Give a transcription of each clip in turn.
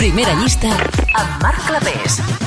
Primera llista amb Marc Clapés.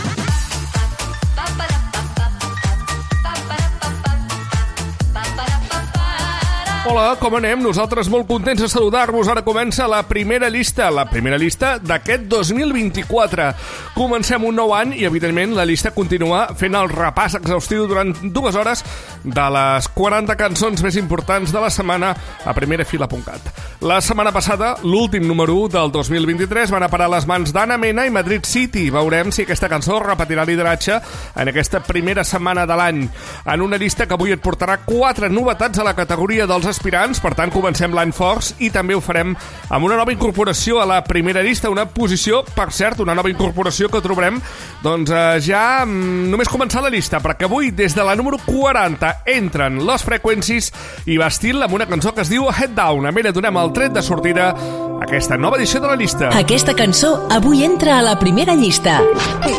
Hola, com anem? Nosaltres molt contents de saludar-vos. Ara comença la primera llista, la primera llista d'aquest 2024. Comencem un nou any i, evidentment, la llista continua fent el repàs exhaustiu durant dues hores de les 40 cançons més importants de la setmana a primerafila.cat. La setmana passada, l'últim número 1 del 2023 van a parar a les mans d'Anna Mena i Madrid City. Veurem si aquesta cançó repetirà lideratge en aquesta primera setmana de l'any. En una llista que avui et portarà quatre novetats a la categoria dels aspirants, per tant comencem l'any forts i també ho farem amb una nova incorporació a la primera llista, una posició, per cert, una nova incorporació que trobarem doncs eh, ja mm, només començar la llista, perquè avui des de la número 40 entren Los Frequencies i Bastil amb una cançó que es diu Head Down. A ella donem el tret de sortida a aquesta nova edició de la llista. Aquesta cançó avui entra a la primera llista.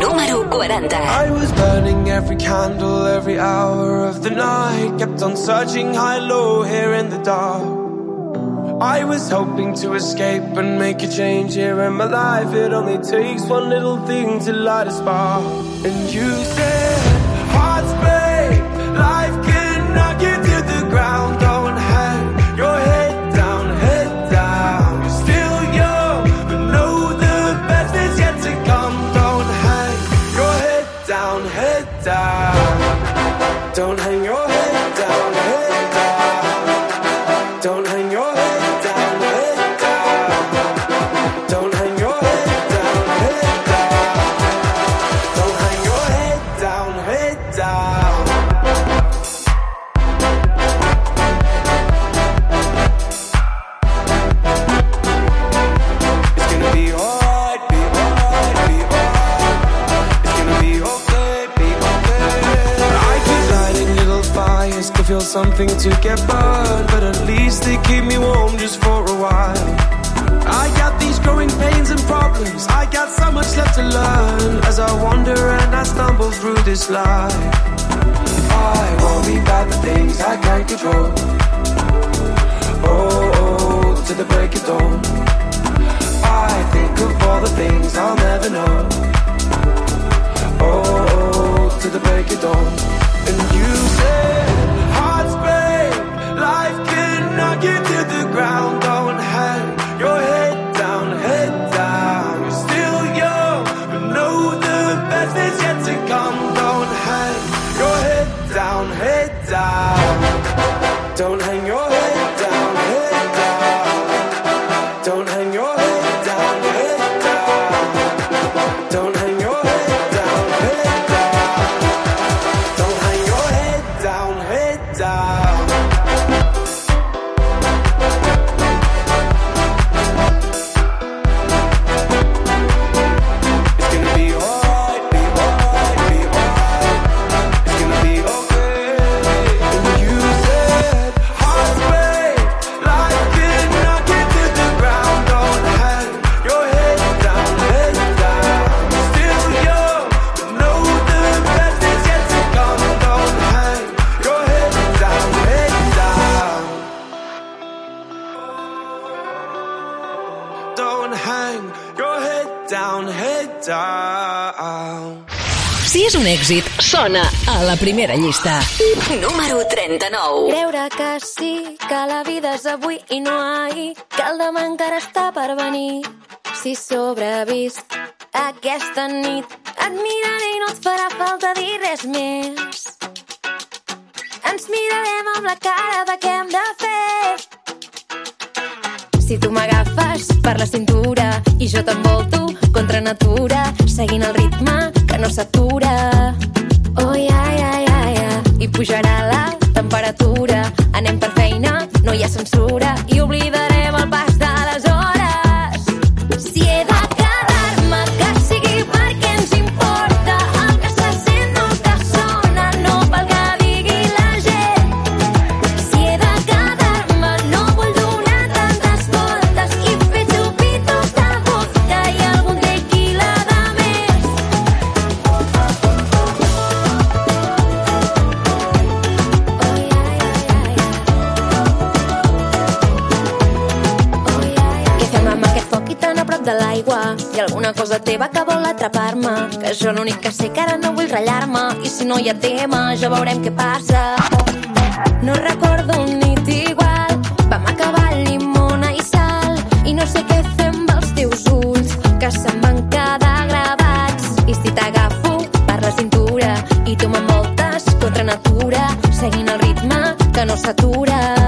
Número 40. I was burning every candle every hour of the night. Kept on searching high, low, here in the dark. I was hoping to escape and make a change here in my life. It only takes one little thing to light a spark. And you said, hearts break, life can knock you to the ground. Feel something to get burned, down, head down. Si és un èxit, sona a la primera llista. Número 39. Creure que sí, que la vida és avui i no ahir, que el demà encara està per venir. Si sobrevist aquesta nit, et miraré i no et farà falta dir res més. Ens mirarem amb la cara de què hem de fer. Si tu m'agafes per la cintura i jo t'envolto contra natura, seguint el ritme que no s'atura. Oh, ja, ja, ja, ja. I pujarà la temperatura. Anem per feina, no hi ha censura i oblidarem callar-me Que jo l'únic que sé que ara no vull ratllar-me I si no hi ha tema ja veurem què passa. No recordo un nit igual Vam acabar llimona i sal I no sé què fer amb els teus ulls Que se'm van quedar gravats. I si t'agafo per la cintura I tu m'envoltes contra natura Seguint el ritme que no s'atura.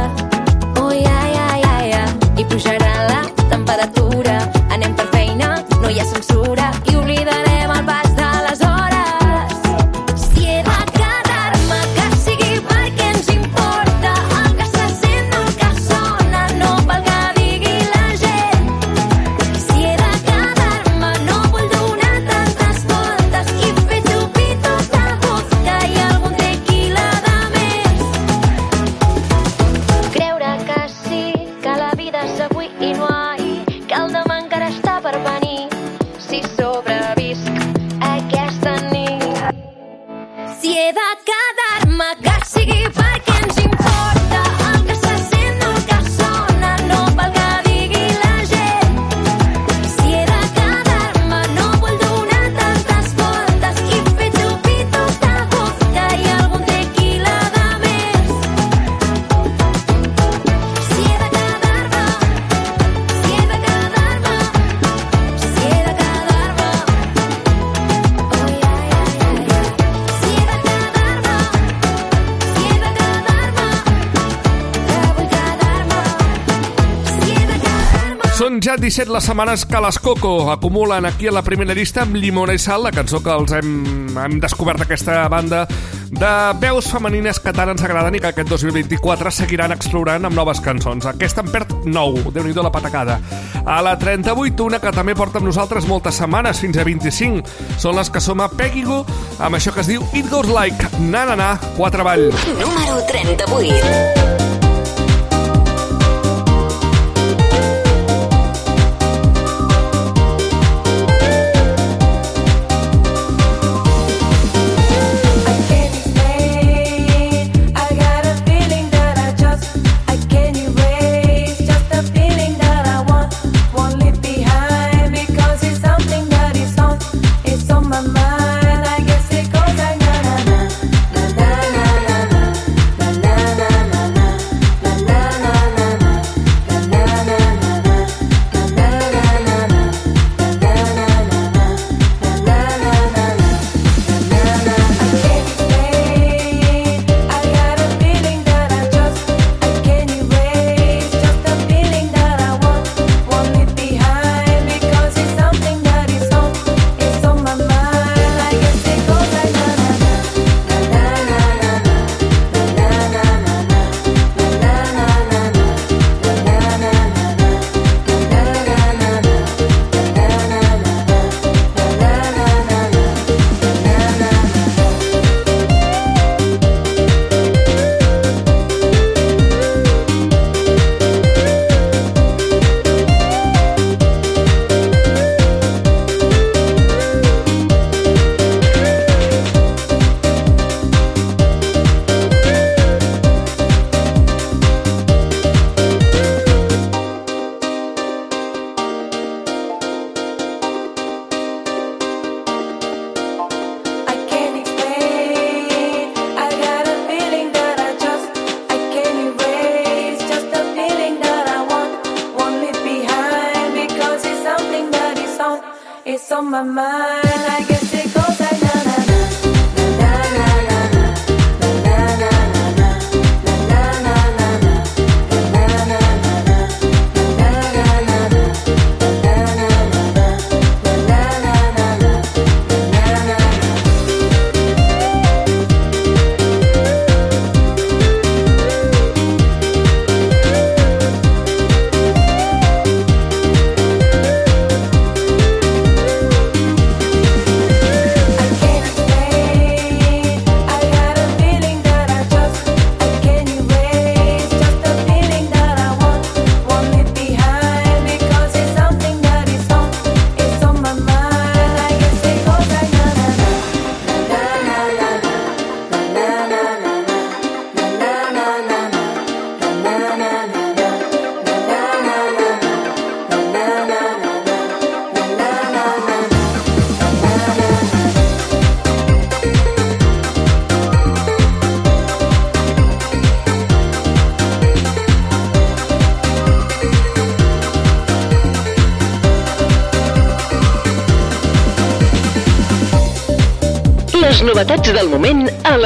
passat 17 les setmanes que les Coco acumulen aquí a la primera llista amb Llimona i Sal, la cançó que els hem, hem descobert aquesta banda de veus femenines que tant ens agraden i que aquest 2024 seguiran explorant amb noves cançons. Aquesta en perd nou, déu nhi la patacada. A la 38, una que també porta amb nosaltres moltes setmanes, fins a 25. Són les que som a Peggy amb això que es diu It Goes Like, na na na, quatre ball. Número 38.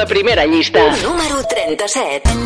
La primera llista. Número 37.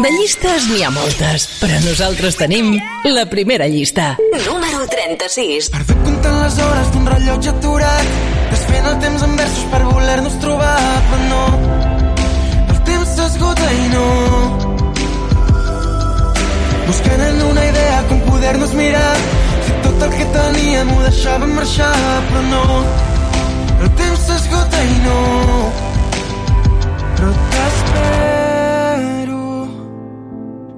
De llistes n'hi ha moltes, però nosaltres tenim la primera llista. Número 36. Perdut comptant les hores d'un rellotge aturat Desfent el temps en versos per voler-nos trobar Però no, el temps s'esgota i no Buscant en una idea com poder-nos mirar Si tot el que teníem ho deixàvem marxar Però no, el temps s'esgota i no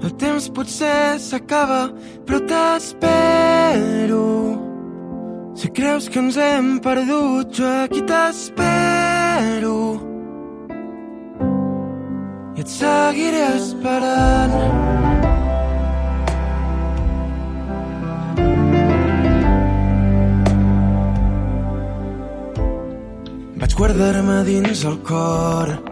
El temps potser s'acaba, però t'espero si creus que ens hem perdut, jo aquí t'espero. I et seguiré esperant. Vaig guardar-me dins el cor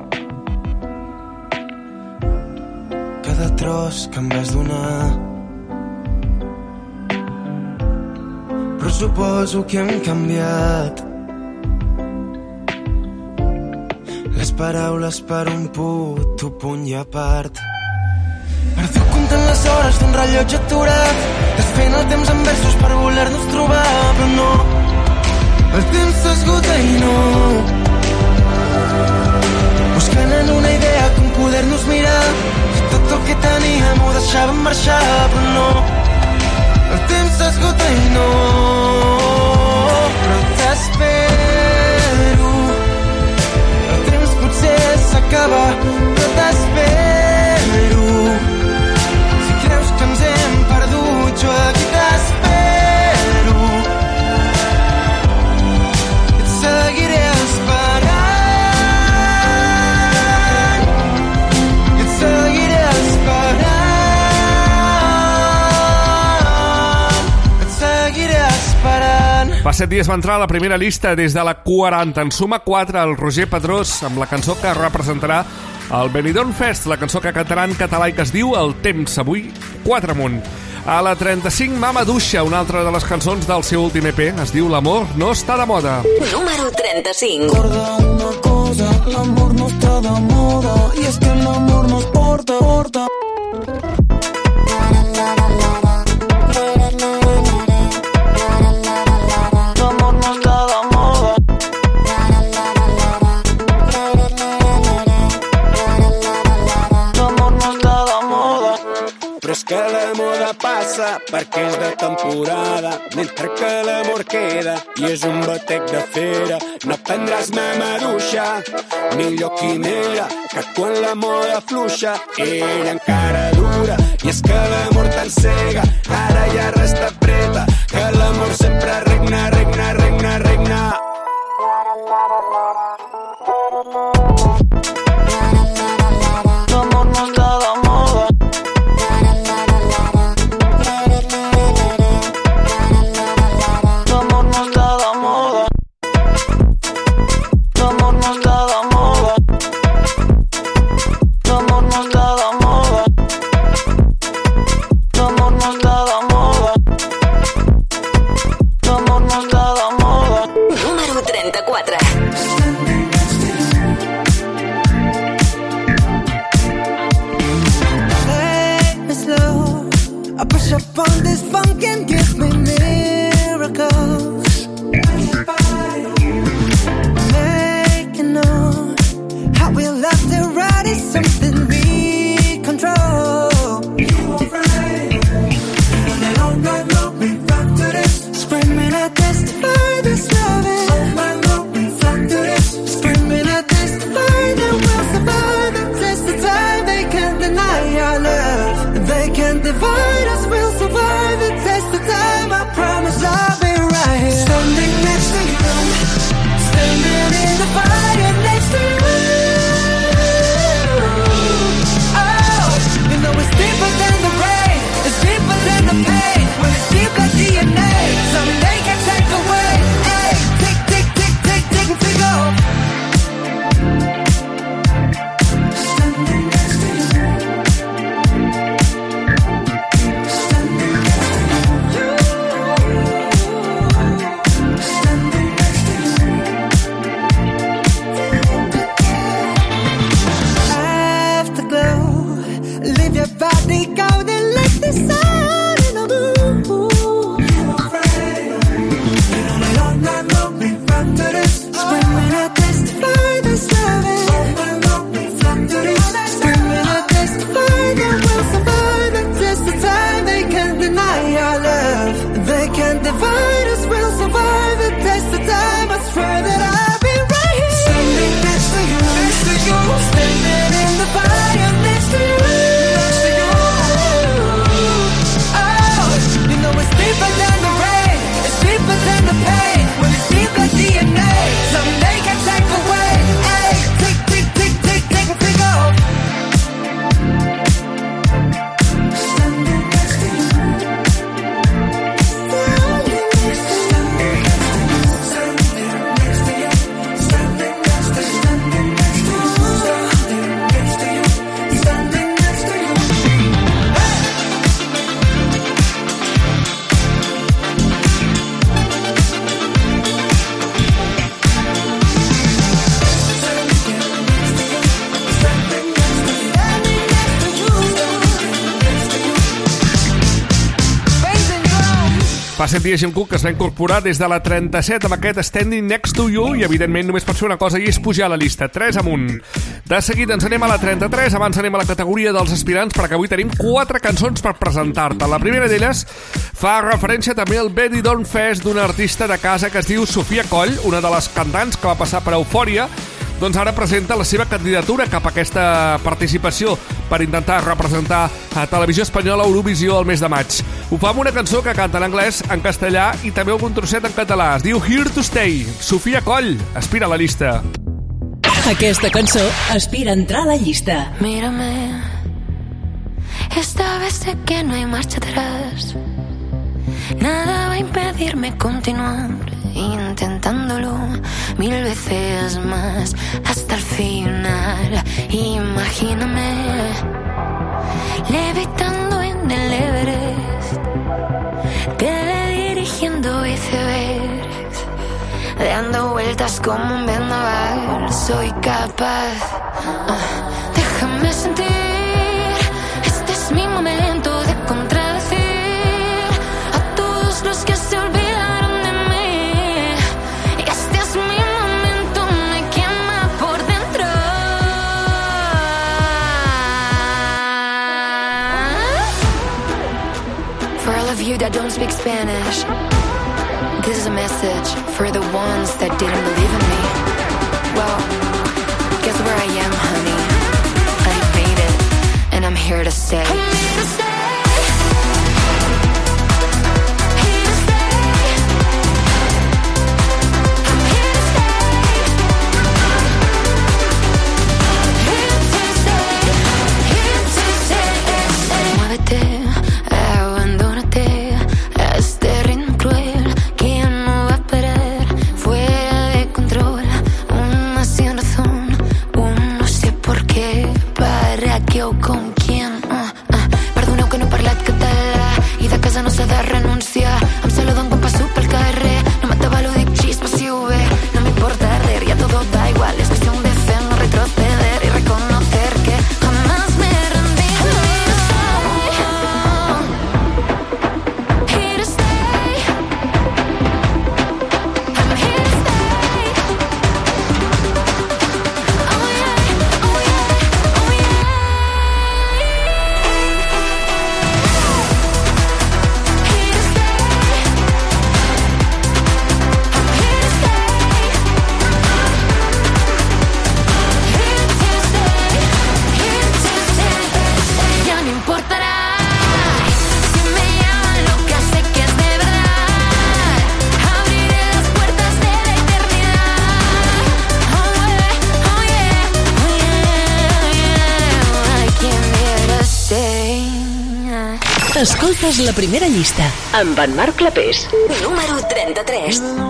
cada tros que em vas donar. però suposo que hem canviat. Les paraules per un puto punt i a part. Perdut comptant les hores d'un rellotge aturat, desfent el temps en versos per voler-nos trobar, però no, el temps s'esgota i no. Buscant en una idea com poder-nos mirar, el que teníem ho deixàvem marxar, però no, el temps s'esgota i no. Però t'espero el temps potser s'acaba però t'espero Fa set dies va entrar a la primera llista des de la 40. En suma 4 el Roger Pedrós amb la cançó que representarà el Benidorm Fest, la cançó que cantarà en català i que es diu El temps. Avui 4 amunt. A la 35, Mama Duixa, una altra de les cançons del seu últim EP. Es diu L'amor no està de moda. Número 35. Recuerda una cosa, el amor no está de moda y es que el amor nos porta, porta. Que la moda passa perquè és de temporada, mentre que l'amor queda i és un batec de fera. No prendràs mà maduixa, ni lloquinera, que quan la moda fluixa, ella encara dura. I és que l'amor t'encega, ara ja res t'apreta, que l'amor sempre regna, regna, regna. Ser Jim Cook que es va incorporar des de la 37 amb aquest Standing Next to You i evidentment només pot fer una cosa i és pujar a la llista, 3 amunt. De seguit ens anem a la 33, abans anem a la categoria dels aspirants perquè avui tenim quatre cançons per presentar-te. La primera d'elles fa referència també al Benny Don't Fest d'un artista de casa que es diu Sofia Coll, una de les cantants que va passar per Eufòria doncs ara presenta la seva candidatura cap a aquesta participació per intentar representar a Televisió Espanyola Eurovisió el mes de maig. Ho fa amb una cançó que canta en anglès, en castellà i també algun trosset en català. Es diu Here to Stay. Sofia Coll, aspira a la llista. Aquesta cançó aspira a entrar a la llista. Mírame, esta vez sé que no hay marcha atrás. Nada va a impedirme continuar intentándolo mil veces más hasta el final. Imagíname levitando en el Everest, teledirigiendo icebergs, dando vueltas como un vendaval. Soy capaz, ah, déjame sentir. You that don't speak Spanish, this is a message for the ones that didn't believe in me. Well, la primera llista amb en Marc Clapés. Número 33.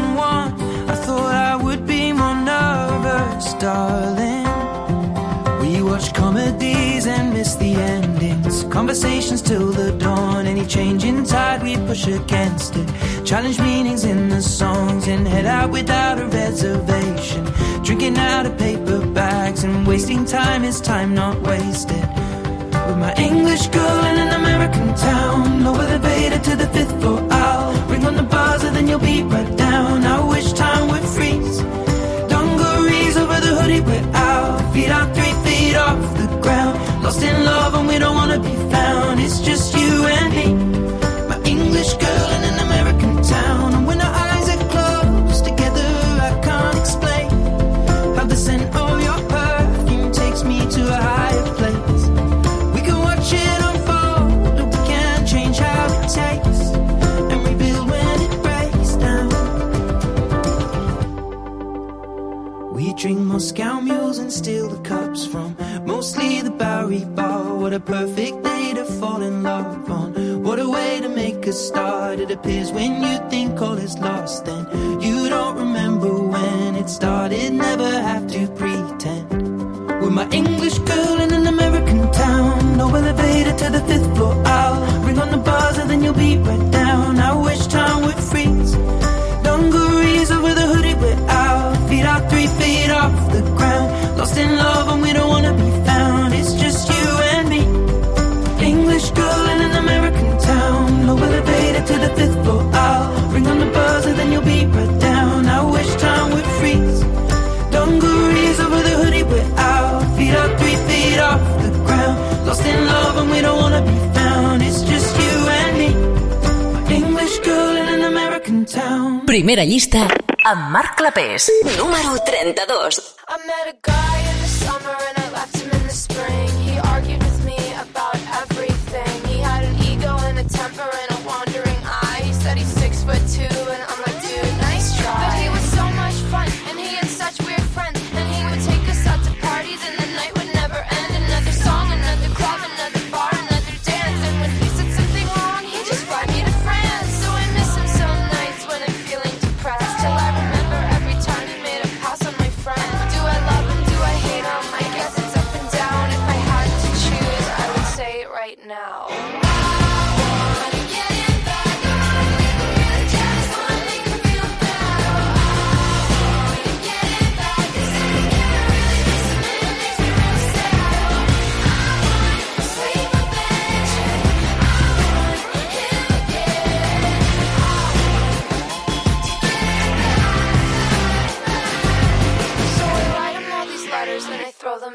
Darling. We watch comedies and miss the endings. Conversations till the dawn. Any change in tide, we push against it. Challenge meanings in the songs and head out without a reservation. Drinking out of paper bags and wasting time is time not wasted. With my English girl in an American town. No elevator to the fifth floor. I'll ring on the buzzer, then you'll be right down. I wish time we're out. Feet out three feet off the ground. Lost in love and we don't wanna be found. It's just you We drink Moscow mules and steal the cups from mostly the Bowery Bar. What a perfect day to fall in love on. What a way to make a start. It appears when you think all is lost, then you don't remember when it started. Never have to pretend. With my English girl in an American town. No elevator to the fifth floor. I'll ring on the buzzer, then you'll be right down. I wish time would freeze. Lost in love and we don't wanna be found. It's just you and me. English girl in an American town. No elevator to the fifth floor. I'll ring on the buzzer, then you'll be right down. I wish time would freeze. Dungarees over the hoodie we're out. Feet out three feet off the ground. Lost in love and we don't wanna be found. It's just you and me. English girl in an American town. Primera llista amb Marc Clapés. Número 32. Met a guy in the summer and I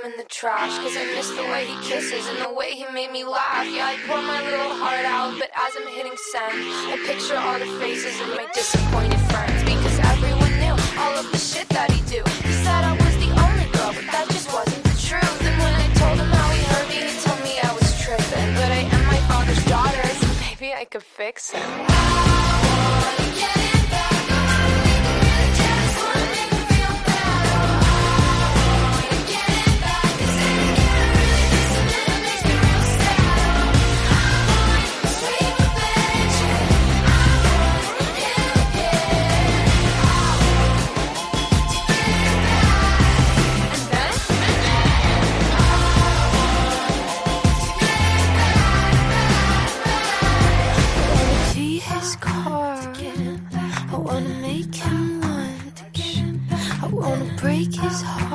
in the trash Cause I miss the way he kisses and the way he made me laugh. Yeah, I pour my little heart out, but as I'm hitting send I picture all the faces of my disappointed friends Because everyone knew all of the shit that he do. He said I was the only girl, but that just wasn't the truth. And when I told him how he hurt me, he told me I was tripping. But I am my father's daughter, so maybe I could fix him break his heart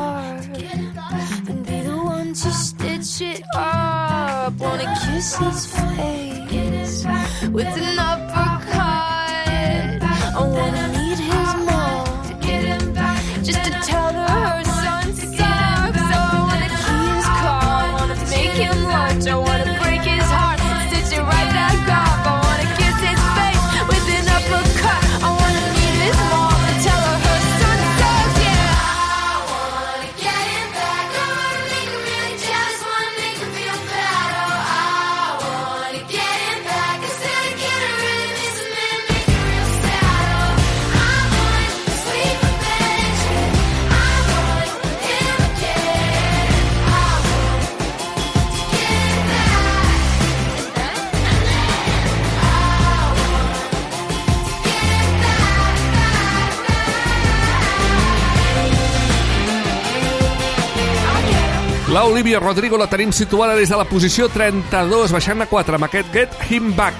La Olivia Rodrigo la tenim situada des de la posició 32, baixant a 4 amb aquest Get Him Back.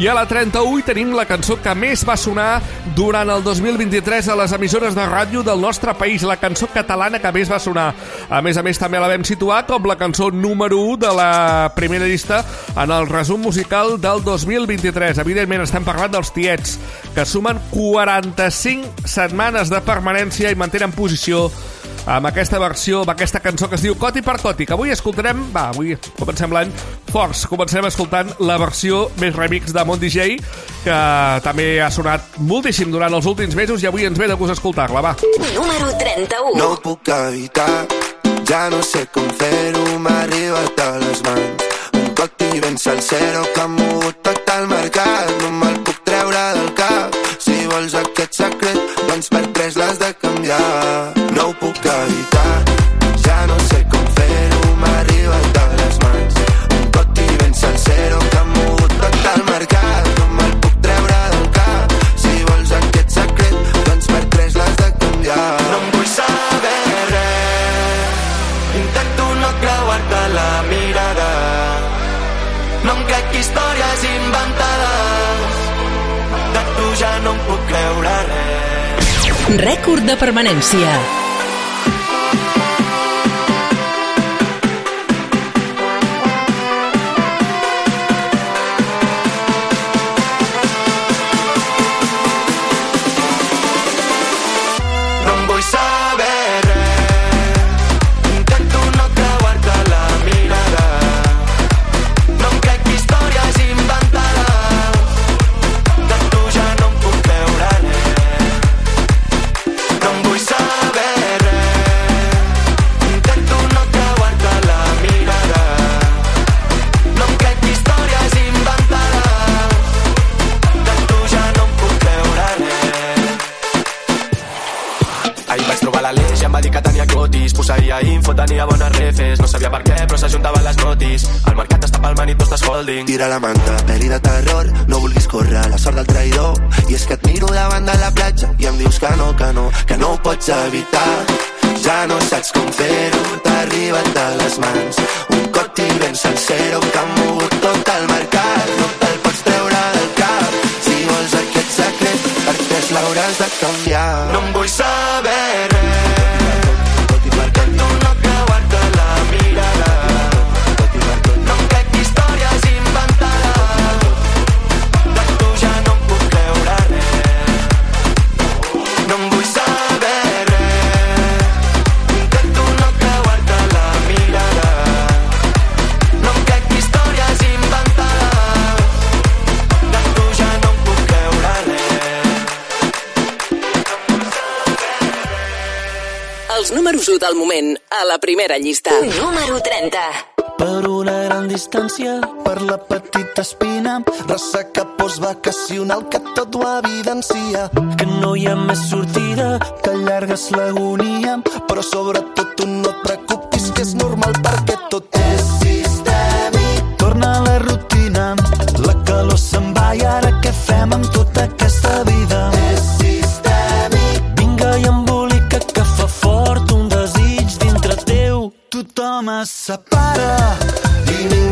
I a la 31 hi tenim la cançó que més va sonar durant el 2023 a les emissores de ràdio del nostre país, la cançó catalana que més va sonar. A més a més, també la vam situar com la cançó número 1 de la primera llista en el resum musical del 2023. Evidentment, estem parlant dels tiets, que sumen 45 setmanes de permanència i mantenen posició amb aquesta versió, amb aquesta cançó que es diu Coti per Coti, que avui escoltarem, va, avui comencem l'any forts, comencem escoltant la versió més remix de Mont DJ, que també ha sonat moltíssim durant els últims mesos i avui ens ve de gust escoltar-la, va. Número 31. No puc evitar, ja no sé com fer-ho, m'ha arribat a les mans. Un coti ben salsero que ha mogut tot el mercat, no me'l de permanència. Info, tenia bones refes No sabia per què, però s'ajuntaven les notis. El mercat està palmant i tu estàs holding. Tira la manta, pel·li de terror No vulguis córrer la sort del traïdor. I és que et miro davant de la platja I em dius que no, que no, que no ho pots evitar. Ja no saps com fer-ho T'ha arribat de les mans. Un coti ben sencero Que ha mogut tot el mercat. No te'l pots treure del cap. Si vols aquest secret Per tres l'hauràs de canviar. No em vull saber números 1 del moment a la primera llista. Número 30. Per una gran distància, per la petita espina, ressaca postvacacional que tot ho evidencia. Que no hi ha més sortida, que allargues l'agonia, però sobretot tu no et preocupis que és normal perquè tot és sistèmic. Torna a la rutina, la calor se'n va i ara què fem amb tota aquesta vida? És Tothom es separa i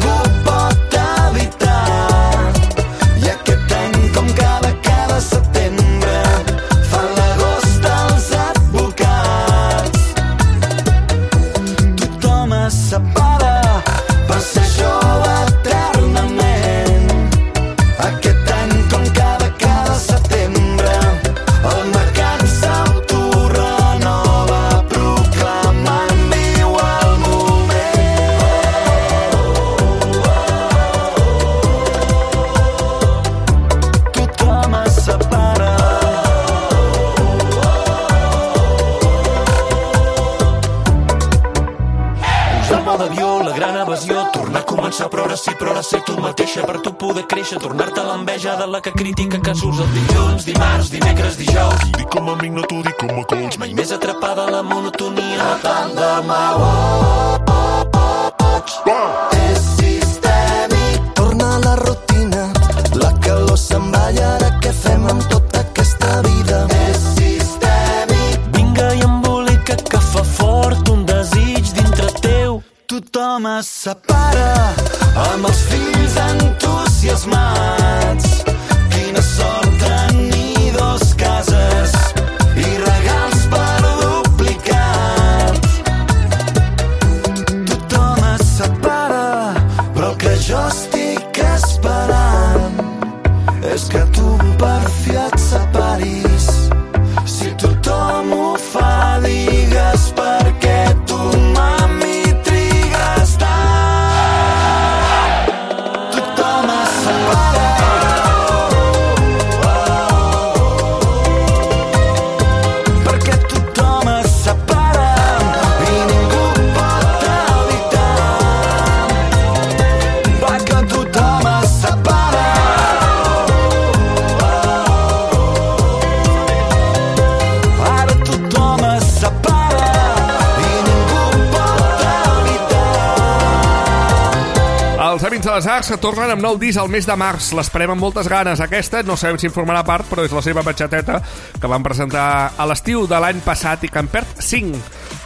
Amics de les Arts que tornen amb nou disc al mes de març. L'esperem amb moltes ganes. Aquesta no sabem si en formarà part, però és la seva batxateta que van presentar a l'estiu de l'any passat i que en perd 5.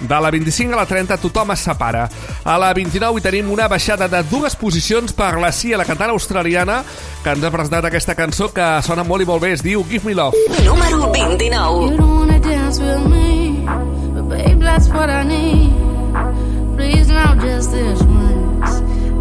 De la 25 a la 30 tothom es separa. A la 29 hi tenim una baixada de dues posicions per la Cia, la cantant australiana, que ens ha presentat aquesta cançó que sona molt i molt bé. Es diu Give Me Love. Número 29. You don't wanna dance with me, but babe, that's what I need. Please now, just this once.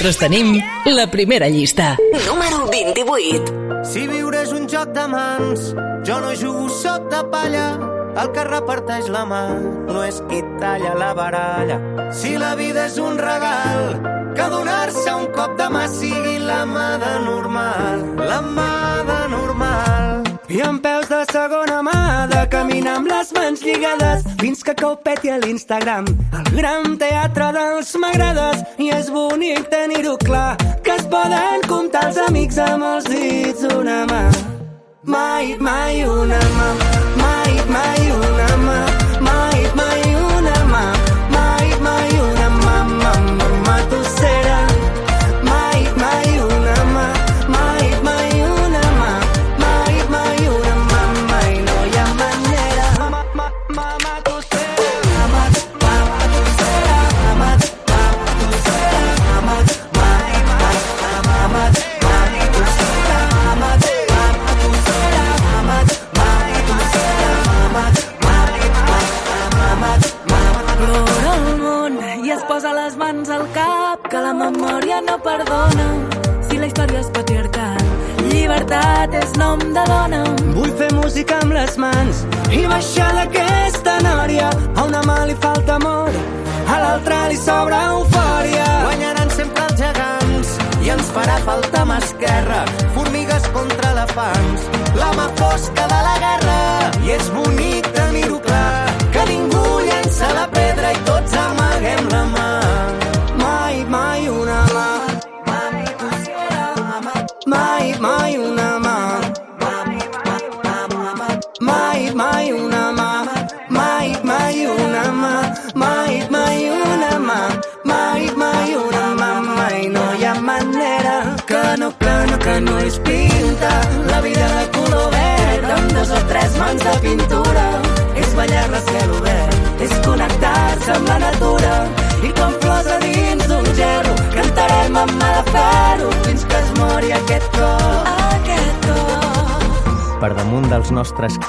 Nosaltres tenim la primera llista. Número 28. Si viure és un joc de mans, jo no jugo sota palla. El que reparteix la mà no és qui talla la baralla. Si la vida és un regal, que donar-se un cop de mà sigui la mà de normal. La mà de normal. I amb peus de segona mà, de caminar amb les mans lligades, fins que cau peti a l'Instagram. El gran teatre dels m'agrades, bonic tenir-ho clar, que es poden comptar els amics amb els dits d'una mà. Mai, mai una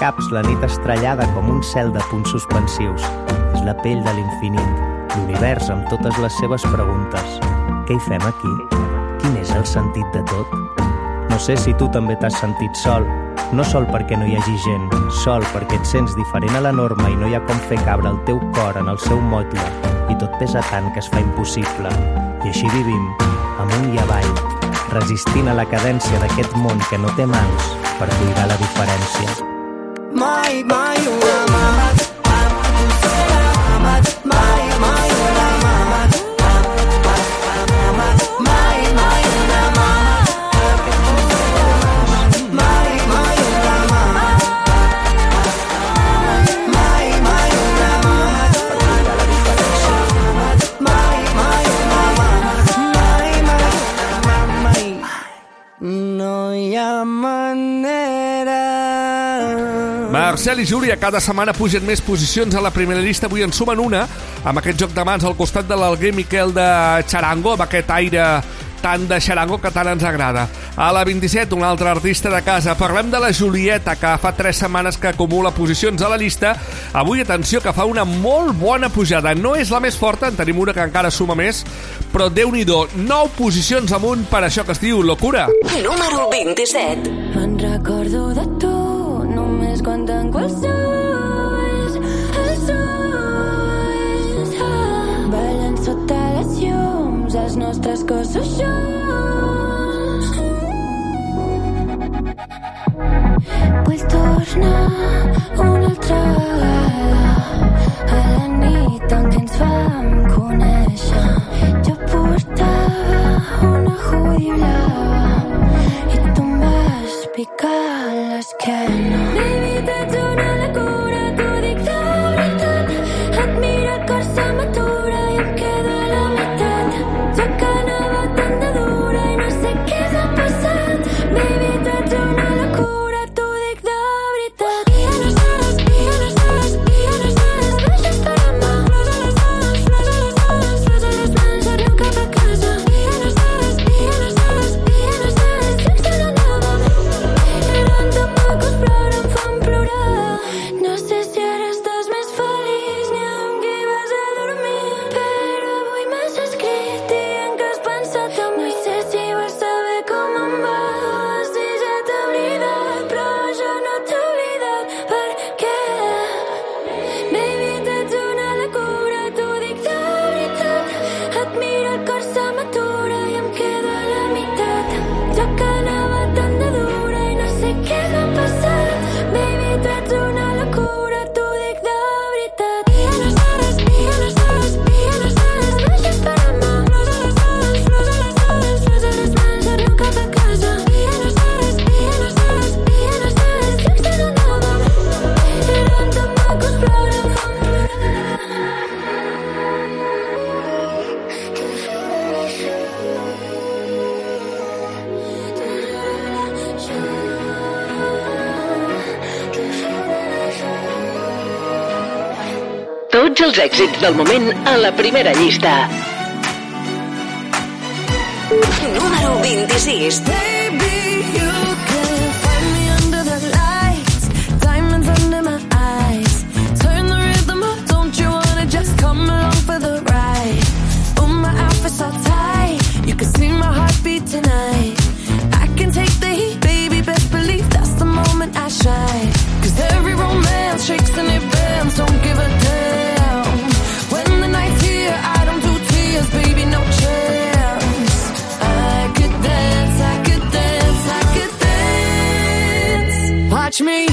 caps, la nit estrellada com un cel de punts suspensius. És la pell de l'infinit, l'univers amb totes les seves preguntes. Què hi fem aquí? Quin és el sentit de tot? No sé si tu també t'has sentit sol. No sol perquè no hi hagi gent, sol perquè et sents diferent a la norma i no hi ha com fer cabre el teu cor en el seu motlle i tot pesa tant que es fa impossible. I així vivim, amunt i avall, resistint a la cadència d'aquest món que no té mans per cuidar la diferència. Mai, mai una mà. Marcel i Júlia cada setmana pugen més posicions a la primera llista. Avui en sumen una, amb aquest joc de mans al costat de l'Alguer Miquel de Charango, amb aquest aire tant de xarango que tant ens agrada. A la 27, un altre artista de casa. Parlem de la Julieta, que fa 3 setmanes que acumula posicions a la llista. Avui, atenció, que fa una molt bona pujada. No és la més forta, en tenim una que encara suma més, però déu nhi 9 posicions amunt per això que es diu Locura. Número 27. Me'n recordo de tu quan tanco els ulls, els ulls. Ah, ballant sota les llums, els nostres cossos junts. Vull tornar una altra vegada a la nit en què ens vam conèixer. Jo portava una hoodie blava i tu em vas picar l'esquena. Baby, t'ets una locura, els èxits del moment a la primera llista. Número 26. me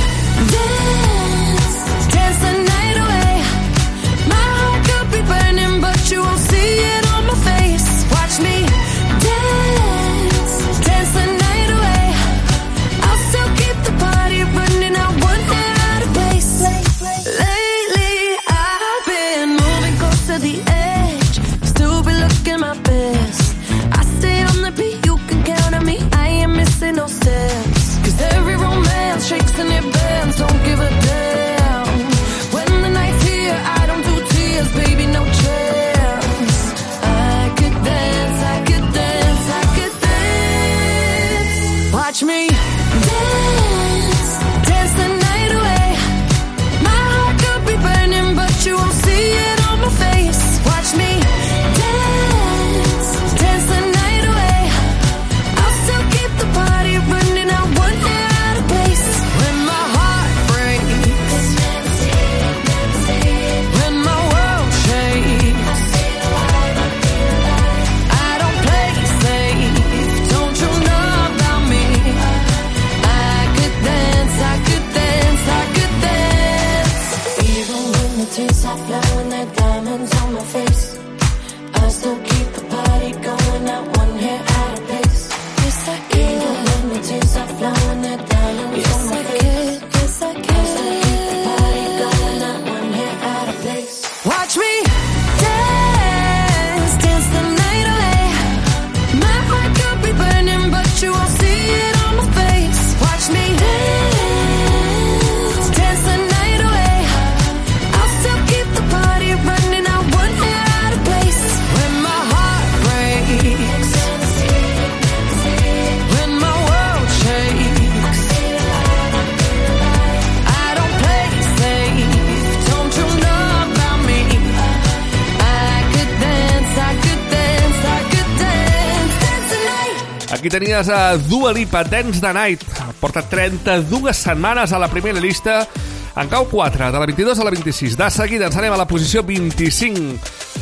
Aquí tenies a Dua Lipa, Dance the Night. Porta 32 setmanes a la primera llista. En cau 4, de la 22 a la 26. De seguida ens anem a la posició 25.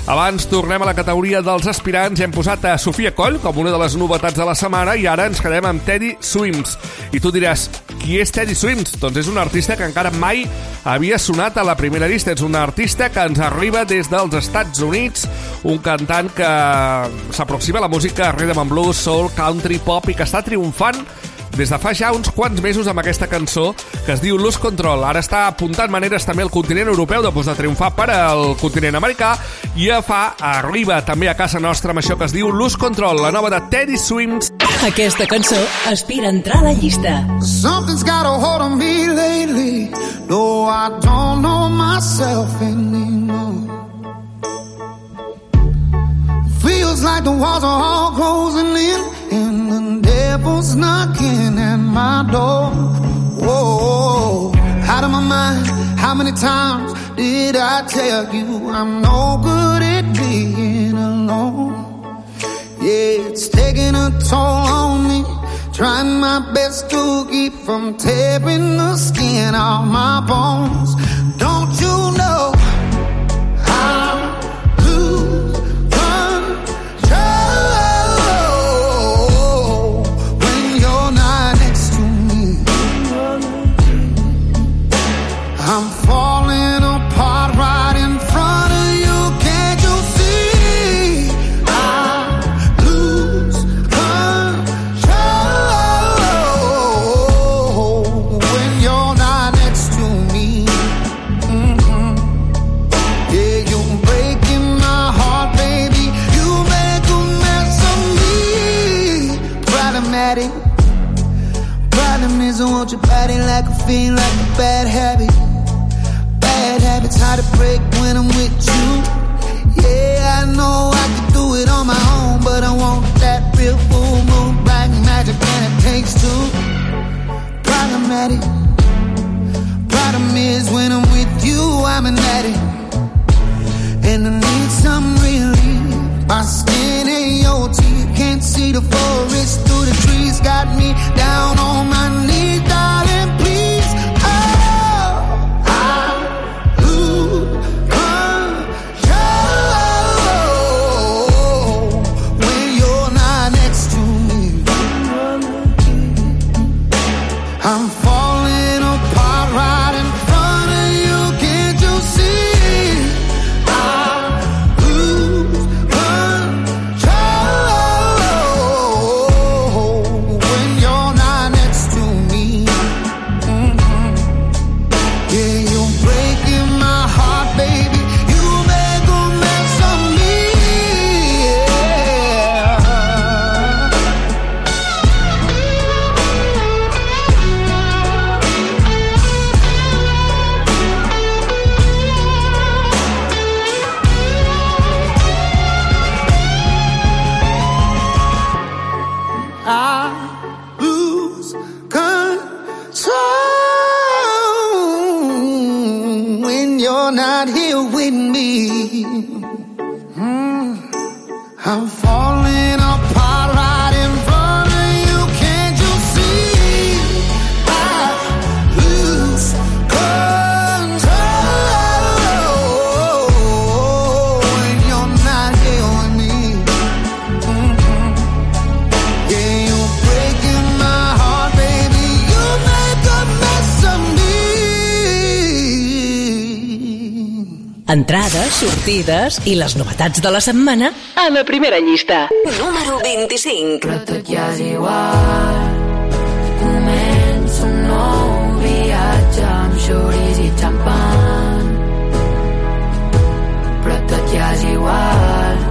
Abans tornem a la categoria dels aspirants i hem posat a Sofia Coll com una de les novetats de la setmana i ara ens quedem amb Teddy Swims. I tu diràs, qui és Teddy Swims? Doncs és un artista que encara mai havia sonat a la primera llista. És un artista que ens arriba des dels Estats Units, un cantant que s'aproxima a la música rhythm and blues, soul, country, pop i que està triomfant des de fa ja uns quants mesos amb aquesta cançó que es diu Lose Control. Ara està apuntant maneres també al continent europeu després de triomfar per al continent americà i ja fa, arriba també a casa nostra amb això que es diu Lose Control, la nova de Teddy Swims. Aquesta cançó aspira a entrar a la llista. Something's got a hold on me lately. No, I don't know myself anymore. Feels like the walls are all closing in, and the devil's knocking at my door. Whoa, out of my mind. How many times did I tell you I'm no good at being alone? Yeah, it's taking a toll on me. Trying my best to keep from tearing the skin off my bones. Entrades, sortides i les novetats de la setmana a la primera llista. Número 25. Però tot ja és igual. Començo un nou viatge amb xurís i xampan. Però tot ja és igual.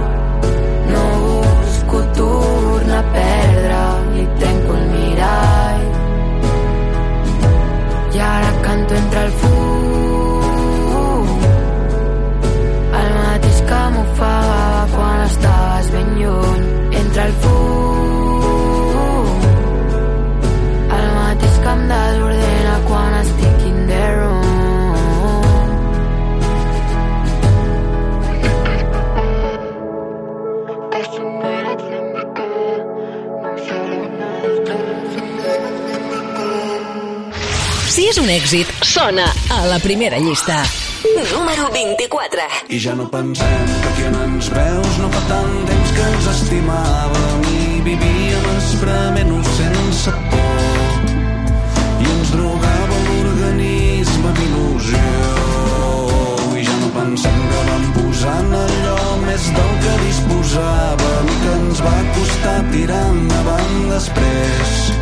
No busco tornar a perdre i trenco el mirall. I ara canto entre el fum un èxit, sona a la primera llista. Número 24. I ja no pensem que aquí on ens veus no fa tant temps que ens estimàvem i vivíem esprement-nos sense por i ens drogava l'organisme d'il·lusió i ja no pensem que vam posar en allò més del que disposàvem i que ens va costar tirar endavant després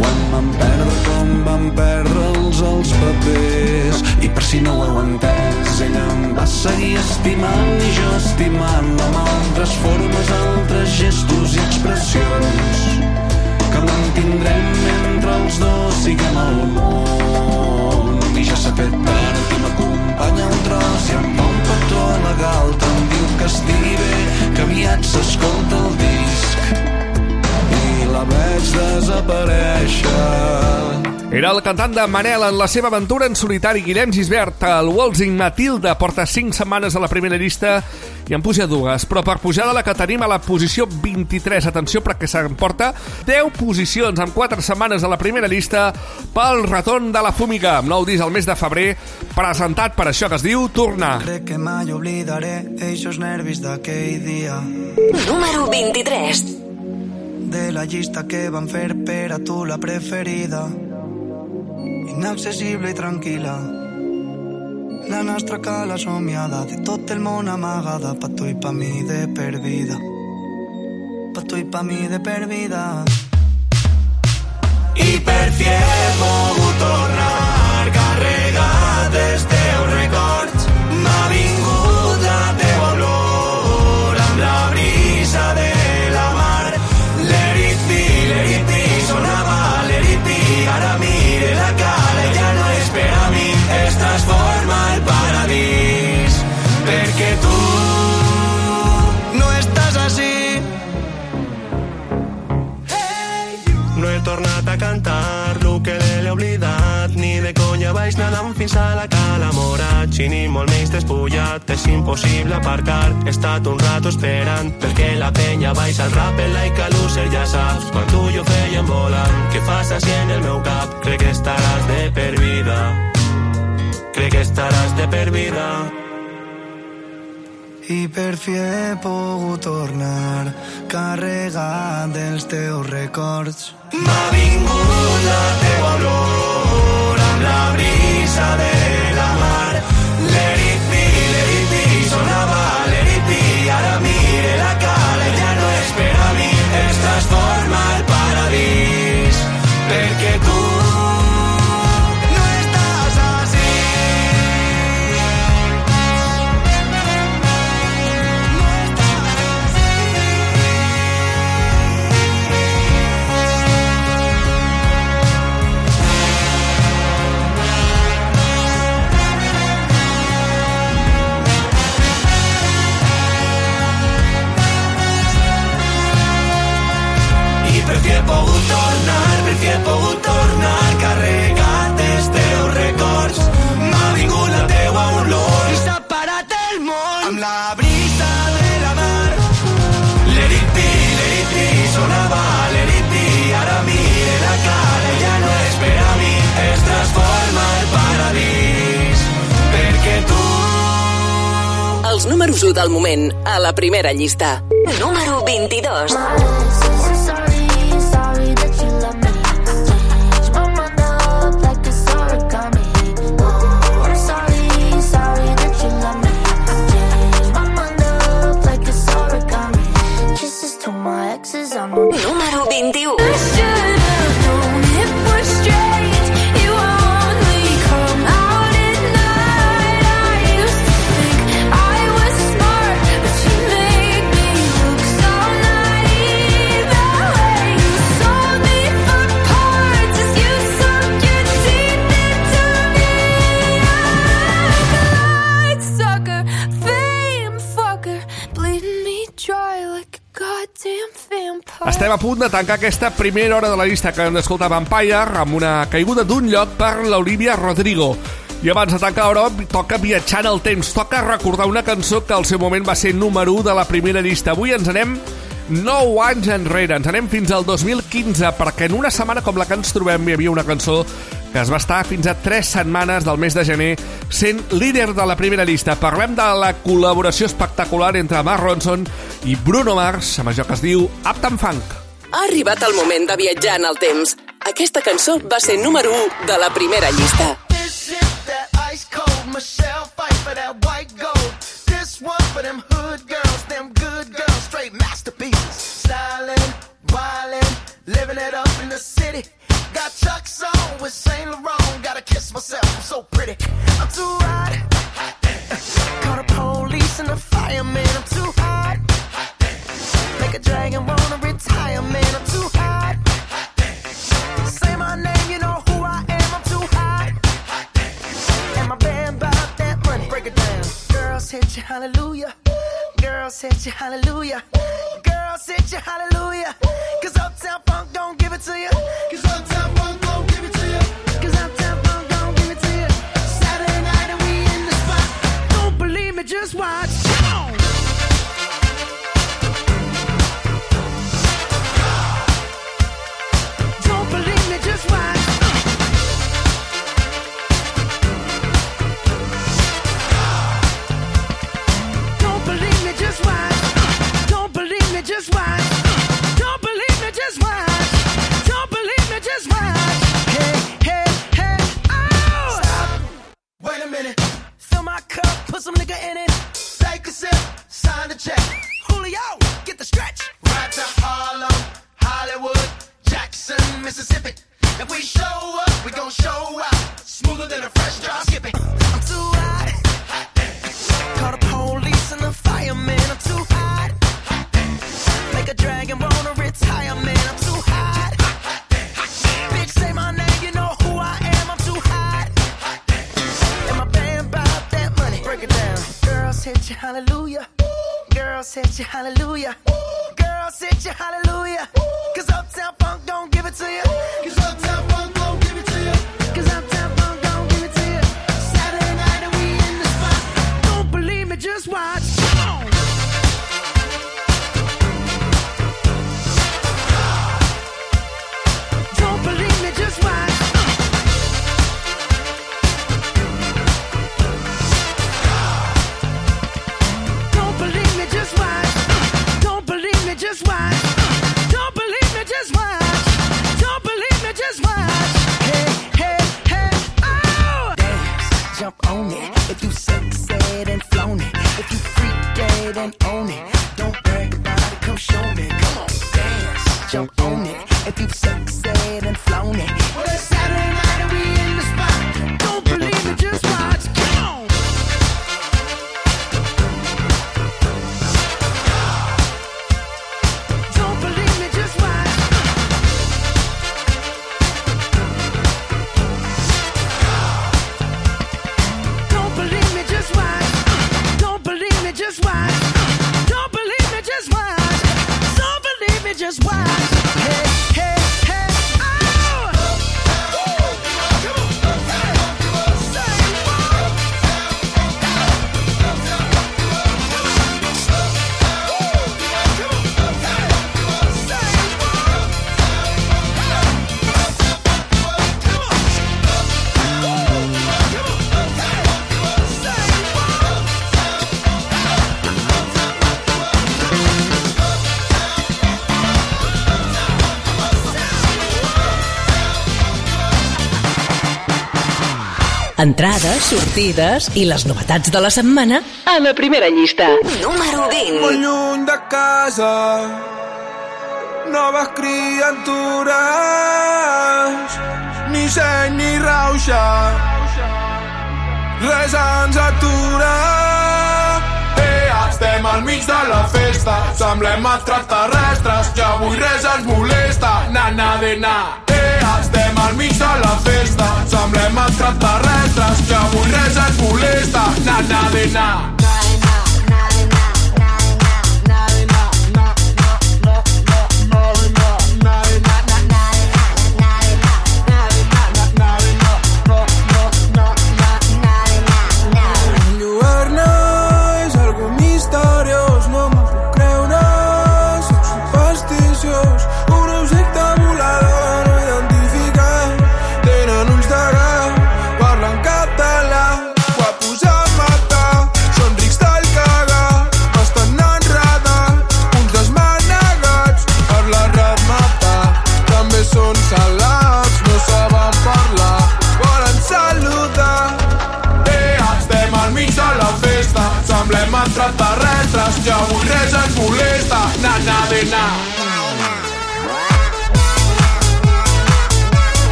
quan vam perdre com vam perdre'ls els papers. I per si no ho heu entès ella em va seguir estimant i jo estimant amb altres formes, altres gestos i expressions que mantindrem mentre els dos siguem al món. I ja s'ha fet tard i m'acompanya un tros i em fa un petó galta em diu que estigui bé que aviat s'escolta el i la veig desaparèixer. Era el cantant de Manel en la seva aventura en solitari Guillem Gisbert. El Waltzing Matilda porta 5 setmanes a la primera llista i en puja dues, però per pujar de la que tenim a la posició 23. Atenció perquè s'emporta 10 posicions en 4 setmanes a la primera llista pel retorn de la Fúmiga, amb nou disc al mes de febrer, presentat per això que es diu Tornar. Crec que mai oblidaré eixos nervis d'aquell dia Número 23. De la llista que van fer per a tu la preferida. Inaccessible i tranquil·la la nostra cala somiada de tot el món amagada pa tu i pa mi de per vida pa tu i pa mi de per vida I per a cantar lo que l'he oblidat. Ni de conya vaig nedant fins a la cala morat i molt menys despullat és impossible aparcar. He estat un rato esperant perquè la penya baix al rap el like a loser ja saps. Quan tu i jo fèiem volant què fas així en el meu cap? Crec que estaràs de per vida. Crec que estaràs de per vida i per fi he pogut tornar carregat dels teus records. M'ha vingut la teua olor amb la brisa de pogut tornar carregat dels teus records. M'ha vingut la teua olor i s'ha parat el món amb la brisa de la mar Let it be, let it be, sonava let it be. Ara mire la cara ja no és per a mi. Es transforma el paradís perquè tu Els números 1 del moment a la primera llista. Número 22. Estem a punt de tancar aquesta primera hora de la llista que hem d'escoltar Vampire amb una caiguda d'un lloc per l'Olivia Rodrigo. I abans de tancar l'hora, toca viatjar en el temps, toca recordar una cançó que al seu moment va ser número 1 de la primera llista. Avui ens anem 9 anys enrere, ens anem fins al 2015, perquè en una setmana com la que ens trobem hi havia una cançó que es va estar fins a 3 setmanes del mes de gener sent líder de la primera llista. Parlem de la col·laboració espectacular entre Mark Ronson i Bruno Mars amb això que es diu Uptown Funk. Ha arribat el moment de viatjar en el temps. Aquesta cançó va ser número 1 de la primera llista. This is that ice cold Michelle fight for that white gold. This one for them hood girls, them good girls, straight masterpieces. Stylin', wildin', living it up in the city. Got Chuck's on with Saint Laurent. Gotta kiss myself, I'm so pretty. I'm too hot. Call the police and the fireman. I'm too hot. Make a dragon wanna retire, man. I'm too hot. Say my name, you know who I am. I'm too hot. And my band bought that money. Break it down. Girls hit you, hallelujah. Girls hit you, hallelujah. Girls hit you, hallelujah. Cause Uptown Funk don't give it to you. Cause Uptown put some nigga in it. Take a sip, sign the check. Julio, get the stretch. Right to Harlem, Hollywood, Jackson, Mississippi. Entrades, sortides i les novetats de la setmana a la primera llista. Número 20. Molt lluny de casa, noves criatures, ni seny ni rauxa, res ens atura. Al mig de la festa, semblem extraterrestres, que avui res ens molesta, na na de na. Eh, estem al mig de la festa, semblem extraterrestres, que avui res ens molesta, na na de na.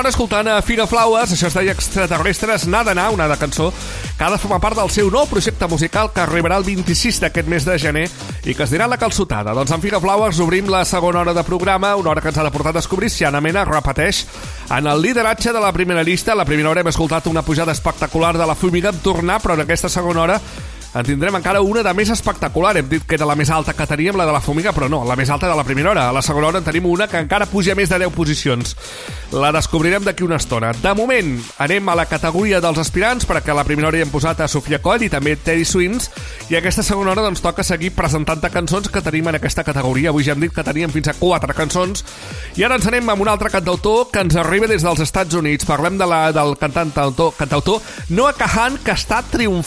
Hora escoltant a Fira Flowers, això es deia Extraterrestres, N'ha d'anar, una de cançó que ha de formar part del seu nou projecte musical que arribarà el 26 d'aquest mes de gener i que es dirà La Calçotada. Doncs amb Fira Flowers obrim la segona hora de programa, una hora que ens ha de portar a descobrir si Anna Mena repeteix en el lideratge de la primera llista. A la primera hora hem escoltat una pujada espectacular de la Fumiga en tornar, però en aquesta segona hora en tindrem encara una de més espectacular. Hem dit que era la més alta que teníem, la de la Fumiga, però no, la més alta de la primera hora. A la segona hora en tenim una que encara puja més de 10 posicions. La descobrirem d'aquí una estona. De moment, anem a la categoria dels aspirants, perquè a la primera hora hi hem posat a Sofia Coll i també Teddy Swings, i aquesta segona hora doncs, toca seguir presentant cançons que tenim en aquesta categoria. Avui ja hem dit que teníem fins a 4 cançons, i ara ens anem amb un altre cantautor que ens arriba des dels Estats Units. Parlem de la, del cantant cantautor, cantautor Noah Kahan, que està triomfant